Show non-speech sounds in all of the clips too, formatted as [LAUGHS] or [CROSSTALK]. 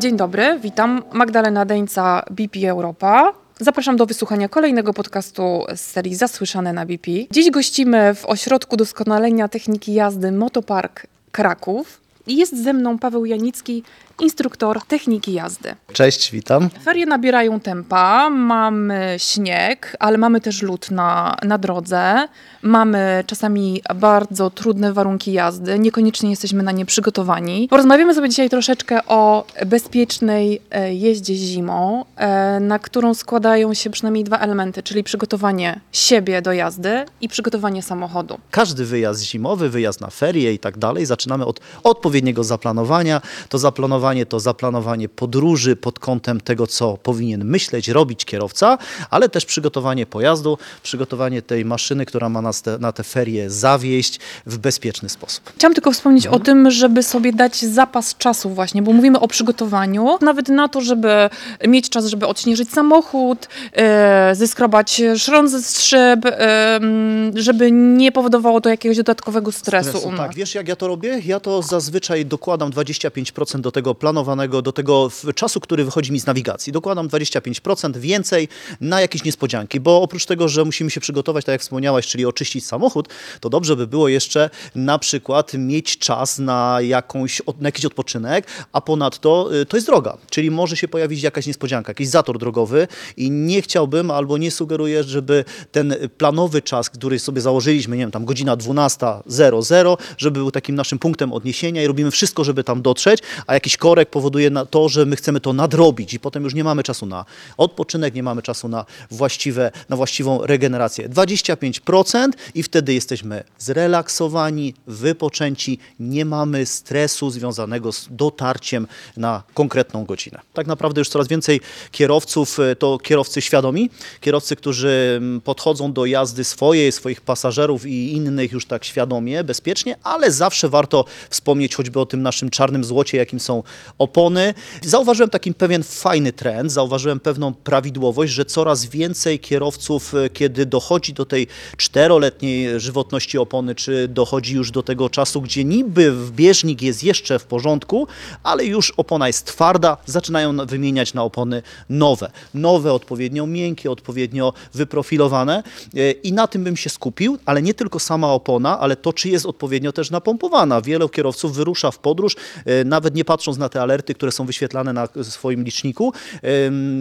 Dzień dobry, witam. Magdalena Deńca, BP Europa. Zapraszam do wysłuchania kolejnego podcastu z serii Zasłyszane na BP. Dziś gościmy w Ośrodku Doskonalenia Techniki Jazdy Motopark Kraków. Jest ze mną Paweł Janicki, instruktor techniki jazdy. Cześć, witam. Ferie nabierają tempa, mamy śnieg, ale mamy też lód na, na drodze. Mamy czasami bardzo trudne warunki jazdy, niekoniecznie jesteśmy na nie przygotowani. Porozmawiamy sobie dzisiaj troszeczkę o bezpiecznej e, jeździe zimą, e, na którą składają się przynajmniej dwa elementy, czyli przygotowanie siebie do jazdy i przygotowanie samochodu. Każdy wyjazd zimowy, wyjazd na ferie i tak dalej, zaczynamy od odpowiedniego zaplanowania. To zaplanowanie to zaplanowanie podróży pod kątem tego, co powinien myśleć, robić kierowca, ale też przygotowanie pojazdu, przygotowanie tej maszyny, która ma nas te, na te ferie zawieść w bezpieczny sposób. Chciałam tylko wspomnieć o tym, żeby sobie dać zapas czasu właśnie, bo mówimy o przygotowaniu, nawet na to, żeby mieć czas, żeby odśnieżyć samochód, e, zeskrobać szron ze szyb, e, żeby nie powodowało to jakiegoś dodatkowego stresu, Stresu, u nas. Tak, wiesz jak ja to robię? Ja to zazwyczaj dokładam 25% do tego planowanego, do tego czasu, który wychodzi mi z nawigacji. Dokładam 25% więcej na jakieś niespodzianki, bo oprócz tego, że musimy się przygotować, tak jak wspomniałaś, czyli oczyścić samochód, to dobrze by było jeszcze na przykład mieć czas na, jakąś, na jakiś odpoczynek, a ponadto y, to jest droga, czyli może się pojawić jakaś niespodzianka, jakiś zator drogowy i nie chciałbym albo nie sugeruję, żeby ten planowy czas, który sobie założyliśmy, nie wiem, tam godzina 12.00, żeby był takim naszym punktem odniesienia i robimy wszystko, żeby tam dotrzeć, a jakiś korek powoduje to, że my chcemy to nadrobić i potem już nie mamy czasu na odpoczynek, nie mamy czasu na, właściwe, na właściwą regenerację. 25% i wtedy jesteśmy zrelaksowani, wypoczęci, nie mamy stresu związanego z dotarciem na konkretną godzinę. Tak naprawdę już coraz więcej kierowców e, to kierowcy świadomi, kierowcy, którzy mm, podchodzą do jazdy swojej, swoich pasażerów i innych już tak świadomie, bezpiecznie, ale zawsze warto wspomnieć choćby o tym naszym czarnym złocie, jakim są opony. Zauważyłem taki pewien fajny trend, zauważyłem pewną prawidłowość, że coraz więcej kierowców, e, kiedy dochodzi do tej czteroletniej żywotności opony, czy dochodzi już do tego czasu, gdzie niby bieżnik jest jeszcze w porządku, ale już opona jest twarda, zaczynają na- wymieniać na opony nowe. Nowe, odpowiednio miękkie, odpowiednio wyprofilowane E, i na tym bym się skupił, ale nie tylko sama opona, ale to, czy jest odpowiednio też napompowana. Wielu kierowców wyrusza w podróż, e, nawet nie patrząc na te alerty, które są wyświetlane na swoim liczniku.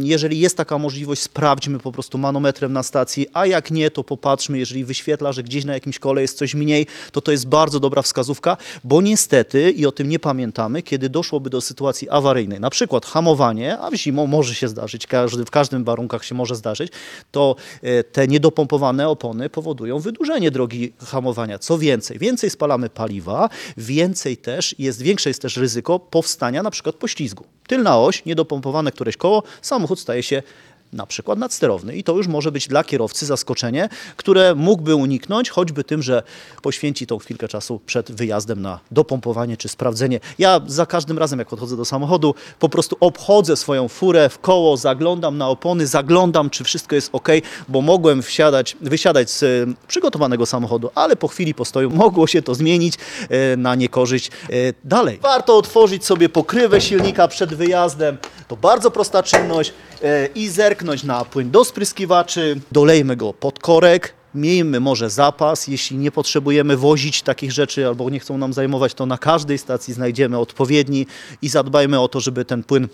Jeżeli jest taka możliwość, sprawdźmy po prostu manometrem na stacji, a jak nie, to popatrzmy, jeżeli wyświetla, że gdzieś na jakimś kole jest coś mniej, to to jest bardzo dobra wskazówka, bo niestety, i o tym nie pamiętamy, kiedy doszłoby do sytuacji awaryjnej, na przykład hamowanie, a zimą może się zdarzyć, każdy, w każdym warunkach się może zdarzyć, to e, te niedopompowane opony powodują wydłużenie drogi hamowania. Co więcej, więcej spalamy paliwa, więcej też jest, większe jest też ryzyko powstania na przykład poślizgu. Tylna oś, niedopompowane któreś koło, samochód staje się na przykład nadsterowny i to już może być dla kierowcy zaskoczenie, które mógłby uniknąć choćby tym, że poświęci tą chwilkę czasu przed wyjazdem na dopompowanie czy sprawdzenie. Ja za każdym razem jak podchodzę do samochodu po prostu obchodzę swoją furę w koło, zaglądam na opony, zaglądam czy wszystko jest ok, bo mogłem wsiadać, wysiadać z e, przygotowanego samochodu, ale po chwili postoju mogło się to zmienić e, na niekorzyść e, dalej. Warto otworzyć sobie pokrywę silnika przed wyjazdem. To bardzo prosta czynność i zerknąć na płyn do spryskiwaczy. Dolejmy go pod korek. Miejmy może zapas, jeśli nie potrzebujemy wozić takich rzeczy albo nie chcą nam zajmować, to na każdej stacji znajdziemy odpowiedni i zadbajmy o to, żeby ten płyn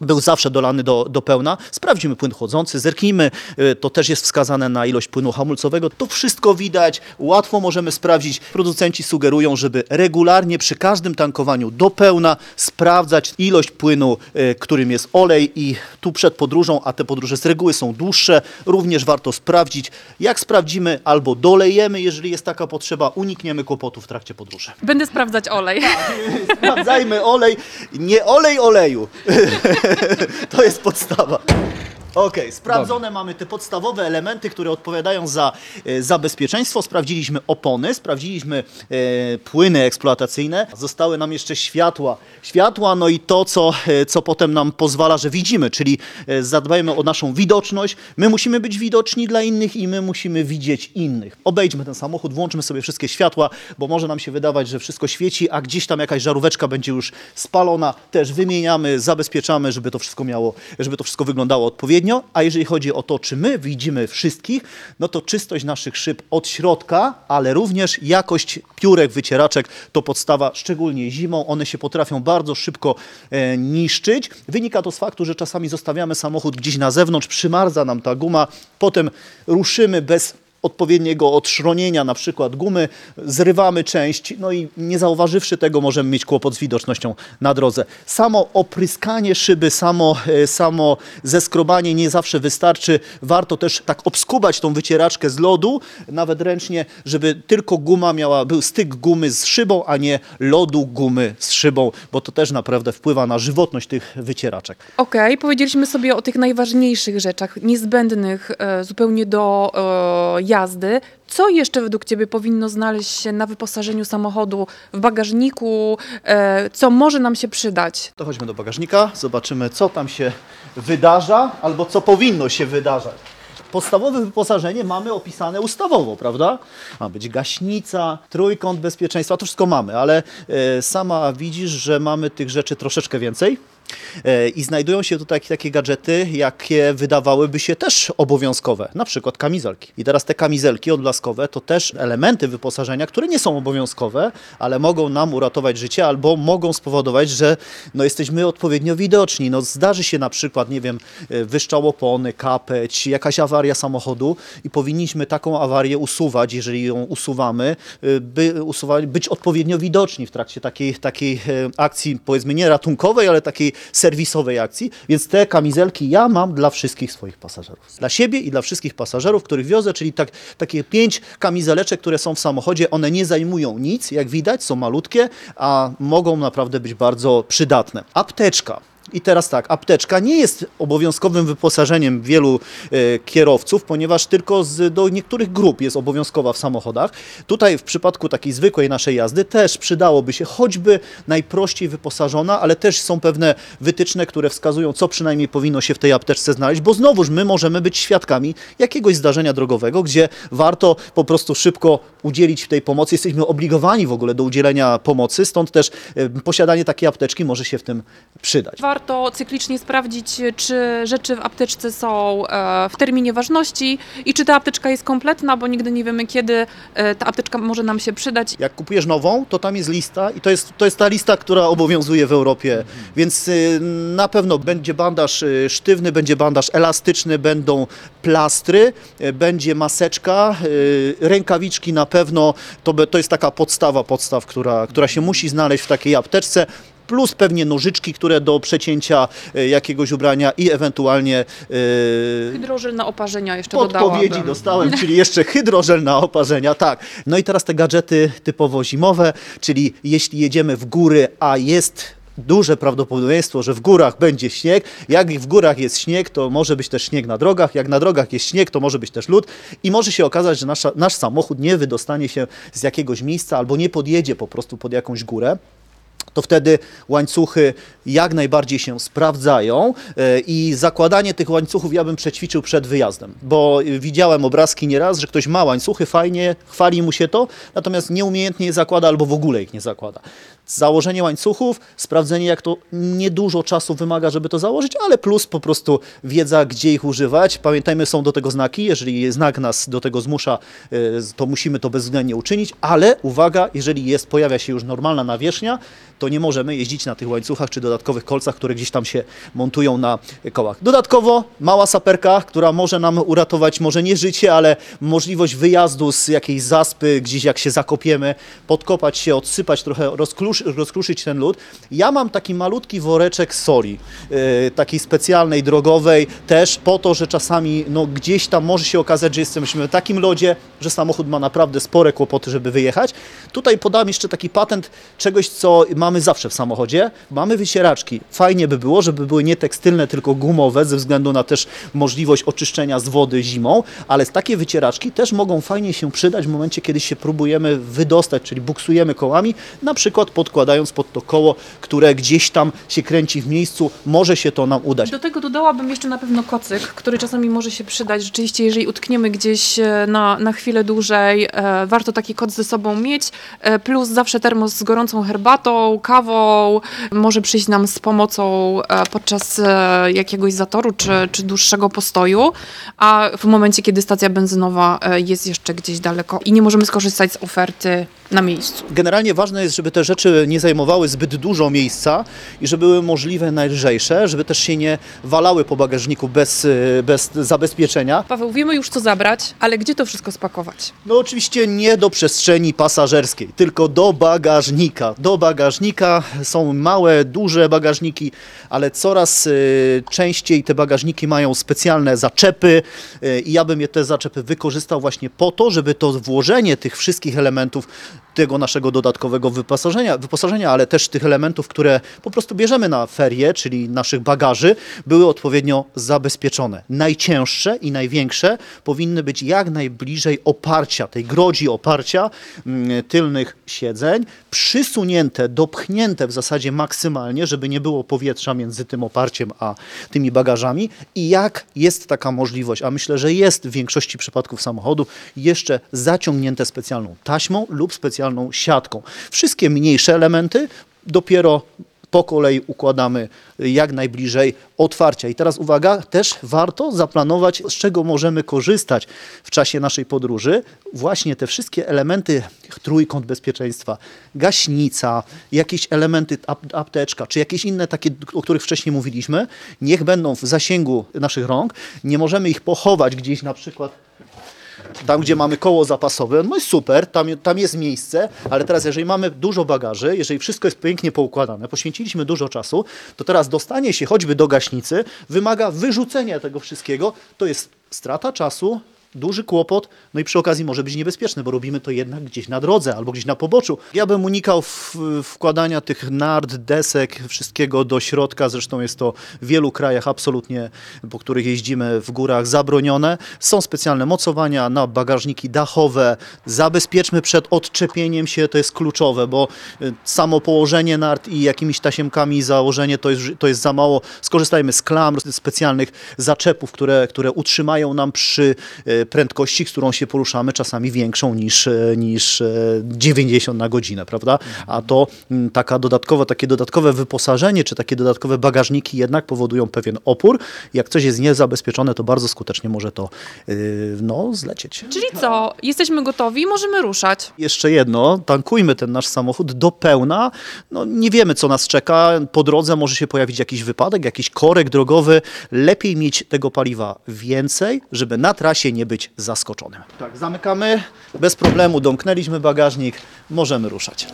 był zawsze dolany do, do pełna. Sprawdzimy płyn chłodzący, zerknijmy, y, to też jest wskazane na ilość płynu hamulcowego. To wszystko widać, łatwo możemy sprawdzić. Producenci sugerują, żeby regularnie przy każdym tankowaniu do pełna sprawdzać ilość płynu, y, którym jest olej i tu przed podróżą, a te podróże z reguły są dłuższe, również warto sprawdzić. Jak sprawdzimy albo dolejemy, jeżeli jest taka potrzeba, unikniemy kłopotów w trakcie podróży. Będę sprawdzać olej. [LAUGHS] Sprawdzajmy olej, nie olej oleju. [LAUGHS] [LAUGHS] to jest podstawa. Okej, sprawdzone mamy te podstawowe elementy, które odpowiadają za, e, za bezpieczeństwo. Sprawdziliśmy opony, sprawdziliśmy e, płyny eksploatacyjne. Zostały nam jeszcze światła. Światła, no i to, co, e, co potem nam pozwala, że widzimy, czyli e, zadbajmy o naszą widoczność. My musimy być widoczni dla innych i my musimy widzieć innych. Obejdźmy ten samochód, włączmy sobie wszystkie światła, bo może nam się wydawać, że wszystko świeci, a gdzieś tam jakaś żaróweczka będzie już spalona. Też wymieniamy, zabezpieczamy, żeby to wszystko miało, żeby to wszystko wyglądało odpowiednio. A jeżeli chodzi o to, czy my widzimy wszystkich, no to czystość naszych szyb od środka, ale również jakość piórek, wycieraczek to podstawa, szczególnie zimą. One się potrafią bardzo szybko e, niszczyć. Wynika to z faktu, że czasami zostawiamy samochód gdzieś na zewnątrz, przymarza nam ta guma, potem ruszymy bez odpowiedniego odszronienia, na przykład gumy, zrywamy część, no i nie zauważywszy tego możemy mieć kłopot z widocznością na drodze. Samo opryskanie szyby, samo, e, samo zeskrobanie nie zawsze wystarczy. Warto też tak obskubać tą wycieraczkę z lodu, nawet ręcznie, żeby tylko guma miała, był styk gumy z szybą, a nie lodu gumy z szybą, bo to też naprawdę wpływa na żywotność tych wycieraczek. Okej, powiedzieliśmy sobie o tych najważniejszych rzeczach, niezbędnych e, zupełnie do e, jazdy. Co jeszcze według Ciebie powinno znaleźć się na wyposażeniu samochodu w bagażniku, e, co może nam się przydać? To chodźmy do bagażnika, zobaczymy co tam się wydarza albo co powinno się wydarzać. Podstawowe wyposażenie mamy opisane ustawowo, prawda? Ma być gaśnica, trójkąt bezpieczeństwa, to wszystko mamy, ale e, sama widzisz, że mamy tych rzeczy troszeczkę więcej. E, I znajdują się tutaj takie gadżety, jakie wydawałyby się też obowiązkowe, na przykład kamizelki. I teraz te kamizelki odblaskowe to też elementy wyposażenia, które nie są obowiązkowe, ale mogą nam uratować życie albo mogą spowodować, że no, jesteśmy odpowiednio widoczni. No, zdarzy się na przykład, nie wiem, e, wyszczał opony, kapeć, jakaś awaria samochodu i powinniśmy taką awarię usuwać, jeżeli ją usuwamy, e, by być odpowiednio widoczni w trakcie takiej, takiej akcji, powiedzmy nie ratunkowej, ale takiej serwisowej akcji, więc te kamizelki ja mam dla wszystkich swoich pasażerów. Dla siebie i dla wszystkich pasażerów, których wiozę, czyli tak, takie pięć kamizeleczek, które są w samochodzie, one nie zajmują nic, jak widać, są malutkie, a mogą naprawdę być bardzo przydatne. Apteczka. I teraz tak, apteczka nie jest obowiązkowym wyposażeniem wielu e, kierowców, ponieważ tylko z, do niektórych grup jest obowiązkowa w samochodach. Tutaj w przypadku takiej zwykłej naszej jazdy też przydałoby się choćby najprościej wyposażona, ale też są pewne wytyczne, które wskazują, co przynajmniej powinno się w tej apteczce znaleźć, bo znowuż my możemy być świadkami jakiegoś zdarzenia drogowego, gdzie warto po prostu szybko udzielić tej pomocy. Jesteśmy obligowani w ogóle do udzielenia pomocy, stąd też e, posiadanie takiej apteczki może się w tym przydać. Warto cyklicznie sprawdzić, czy rzeczy w apteczce są e, w terminie ważności i czy ta apteczka jest kompletna, bo nigdy nie wiemy, kiedy e, ta apteczka może nam się przydać. Jak kupujesz nową, to tam jest lista i to jest, to jest ta lista, która obowiązuje w Europie, więc y, na pewno będzie bandaż y, sztywny, będzie bandaż elastyczny, będą plastry, y, będzie maseczka, rękawiczki na pewno, to, to jest taka podstawa podstaw, która, która się musi znaleźć w takiej apteczce. Plus pewnie nożyczki, które do przecięcia y, jakiegoś ubrania i ewentualnie y, Hydrożel na oparzenia jeszcze Podpowiedzi dodałabym. dostałem, [LAUGHS] czyli jeszcze hydrożel na oparzenia, tak. No i teraz te gadżety typowo zimowe, czyli jeśli jedziemy w góry, a jest duże prawdopodobieństwo, że w górach będzie śnieg. Jak w górach jest śnieg, to może być też śnieg na drogach. Jak na drogach jest śnieg, to może być też lód. I może się okazać, że nasza, nasz samochód nie wydostanie się z jakiegoś miejsca albo nie podjedzie po prostu pod jakąś górę to wtedy łańcuchy jak najbardziej się sprawdzają e, i zakładanie tych łańcuchów ja bym przećwiczył przed wyjazdem, bo widziałem obrazki nieraz, że ktoś ma łańcuchy, fajnie, chwali mu się to, natomiast nieumiejętnie je zakłada albo w ogóle ich nie zakłada. Założenie łańcuchów, sprawdzenie jak to niedużo czasu wymaga, żeby to założyć, ale plus po prostu wiedza, gdzie ich używać. Pamiętajmy, są do tego znaki, jeżeli znak nas do tego zmusza, e, to musimy to bezwzględnie uczynić, ale uwaga, jeżeli jest, pojawia się już normalna nawierzchnia, to nie możemy jeździć na tych łańcuchach czy dodatkowych kolcach, które gdzieś tam się montują na kołach. Dodatkowo mała saperka, która może nam uratować może nie życie, ale możliwość wyjazdu z jakiejś zaspy, gdzieś jak się zakopiemy, podkopać się, odsypać trochę, rozkruszy, rozkruszyć ten lód. Ja mam taki malutki woreczek soli, yy, takiej specjalnej, drogowej, też po to, że czasami no, gdzieś tam może się okazać, że jesteśmy w takim lodzie, że samochód ma naprawdę spore kłopoty, żeby wyjechać. Tutaj podam jeszcze taki patent czegoś, co mamy zawsze w samochodzie. Mamy wycieraczki. Fajnie by było, żeby były nie tekstylne, tylko gumowe, ze względu na też możliwość oczyszczenia z wody zimą, ale takie wycieraczki też mogą fajnie się przydać w momencie, kiedy się próbujemy wydostać, czyli buksujemy kołami, na przykład podkładając pod to koło, które gdzieś tam się kręci w miejscu, może się to nam udać. Do tego dodałabym jeszcze na pewno kocyk, który czasami może się przydać. Rzeczywiście, jeżeli utkniemy gdzieś e, na, na chwilę dłużej, e, warto taki koc ze sobą mieć. E, plus zawsze termos z gorącą herbatą, kawą. Może przyjść nam z pomocą e, podczas e, jakiegoś zatoru czy, czy dłuższego postoju. A w momencie, kiedy stacja benzynowa e, jest jeszcze gdzieś daleko i nie możemy skorzystać z oferty na miejscu. Generalnie ważne jest, żeby te rzeczy nie zajmowały zbyt dużo miejsca i żeby były możliwe najlżejsze, żeby też się nie walały po bagażniku bez, y, bez zabezpieczenia. Paweł, wiemy już co zabrać, ale gdzie to wszystko spakować? No oczywiście nie do przestrzeni pasażerskiej, tylko do bagażnika. Do bagażnika są małe, duże bagażniki, ale coraz y, częściej te bagażniki mają specjalne zaczepy y, i ja bym je te zaczepy wykorzystał właśnie po to, żeby to włożenie tych wszystkich elementów tego naszego dodatkowego wyposażenia, wyposażenia, ale też tych elementów, które po prostu bierzemy na ferie, czyli naszych bagaży, były odpowiednio zabezpieczone. Najcięższe i największe powinny być jak najbliżej oparcia, tej grodzi oparcia mm, tylnych siedzeń, przysunięte, dopchnięte w zasadzie maksymalnie, żeby nie było powietrza między tym oparciem a tymi bagażami i jak jest taka możliwość, a myślę, że jest w większości przypadków samochodu, jeszcze zaciągnięte specjalną taśmą lub specjalną siatką. Wszystkie mniejsze elementy dopiero po kolei układamy jak najbliżej otwarcia. I teraz uwaga, też warto zaplanować, z czego możemy korzystać w czasie naszej podróży. Właśnie te wszystkie elementy, trójkąt bezpieczeństwa, gaśnica, jakieś elementy, ap- apteczka, czy jakieś inne takie, o których wcześniej mówiliśmy, niech będą w zasięgu naszych rąk. Nie możemy ich pochować gdzieś na przykład tam, gdzie mamy koło zapasowe, no i super, tam, tam jest miejsce, ale teraz jeżeli mamy dużo bagaży, jeżeli wszystko jest pięknie poukładane, poświęciliśmy dużo czasu, to teraz dostanie się choćby do gaśnicy wymaga wyrzucenia tego wszystkiego, to jest strata czasu, duży kłopot, no i przy okazji może być niebezpieczny, bo robimy to jednak gdzieś na drodze albo gdzieś na poboczu. Ja bym unikał wkładania tych nart, desek, wszystkiego do środka, zresztą jest to w wielu krajach absolutnie, po których jeździmy w górach, zabronione. Są specjalne mocowania na bagażniki dachowe, zabezpieczmy przed odczepieniem się, to jest kluczowe, bo y, samo położenie nart i jakimiś tasiemkami założenie to jest, to jest za mało. Skorzystajmy z klam, z specjalnych zaczepów, które, które utrzymają nam przy y, prędkości, z którą się poruszamy, czasami większą niż, e, niż e, 90 na godzinę, prawda? A to mm, taka dodatkowa, takie dodatkowe wyposażenie, czy takie dodatkowe bagażniki jednak powodują pewien opór. Jak coś jest niezabezpieczone, to bardzo skutecznie może to yy, no, zlecieć. Czyli co? Jesteśmy gotowi, możemy ruszać. Jeszcze jedno, tankujmy ten nasz samochód do pełna. No, nie wiemy, co nas czeka. Po drodze może się pojawić jakiś wypadek, jakiś korek drogowy. Lepiej mieć tego paliwa więcej, żeby na trasie nie być zaskoczonym. Tak, zamykamy. Bez problemu domknęliśmy bagażnik. Możemy ruszać.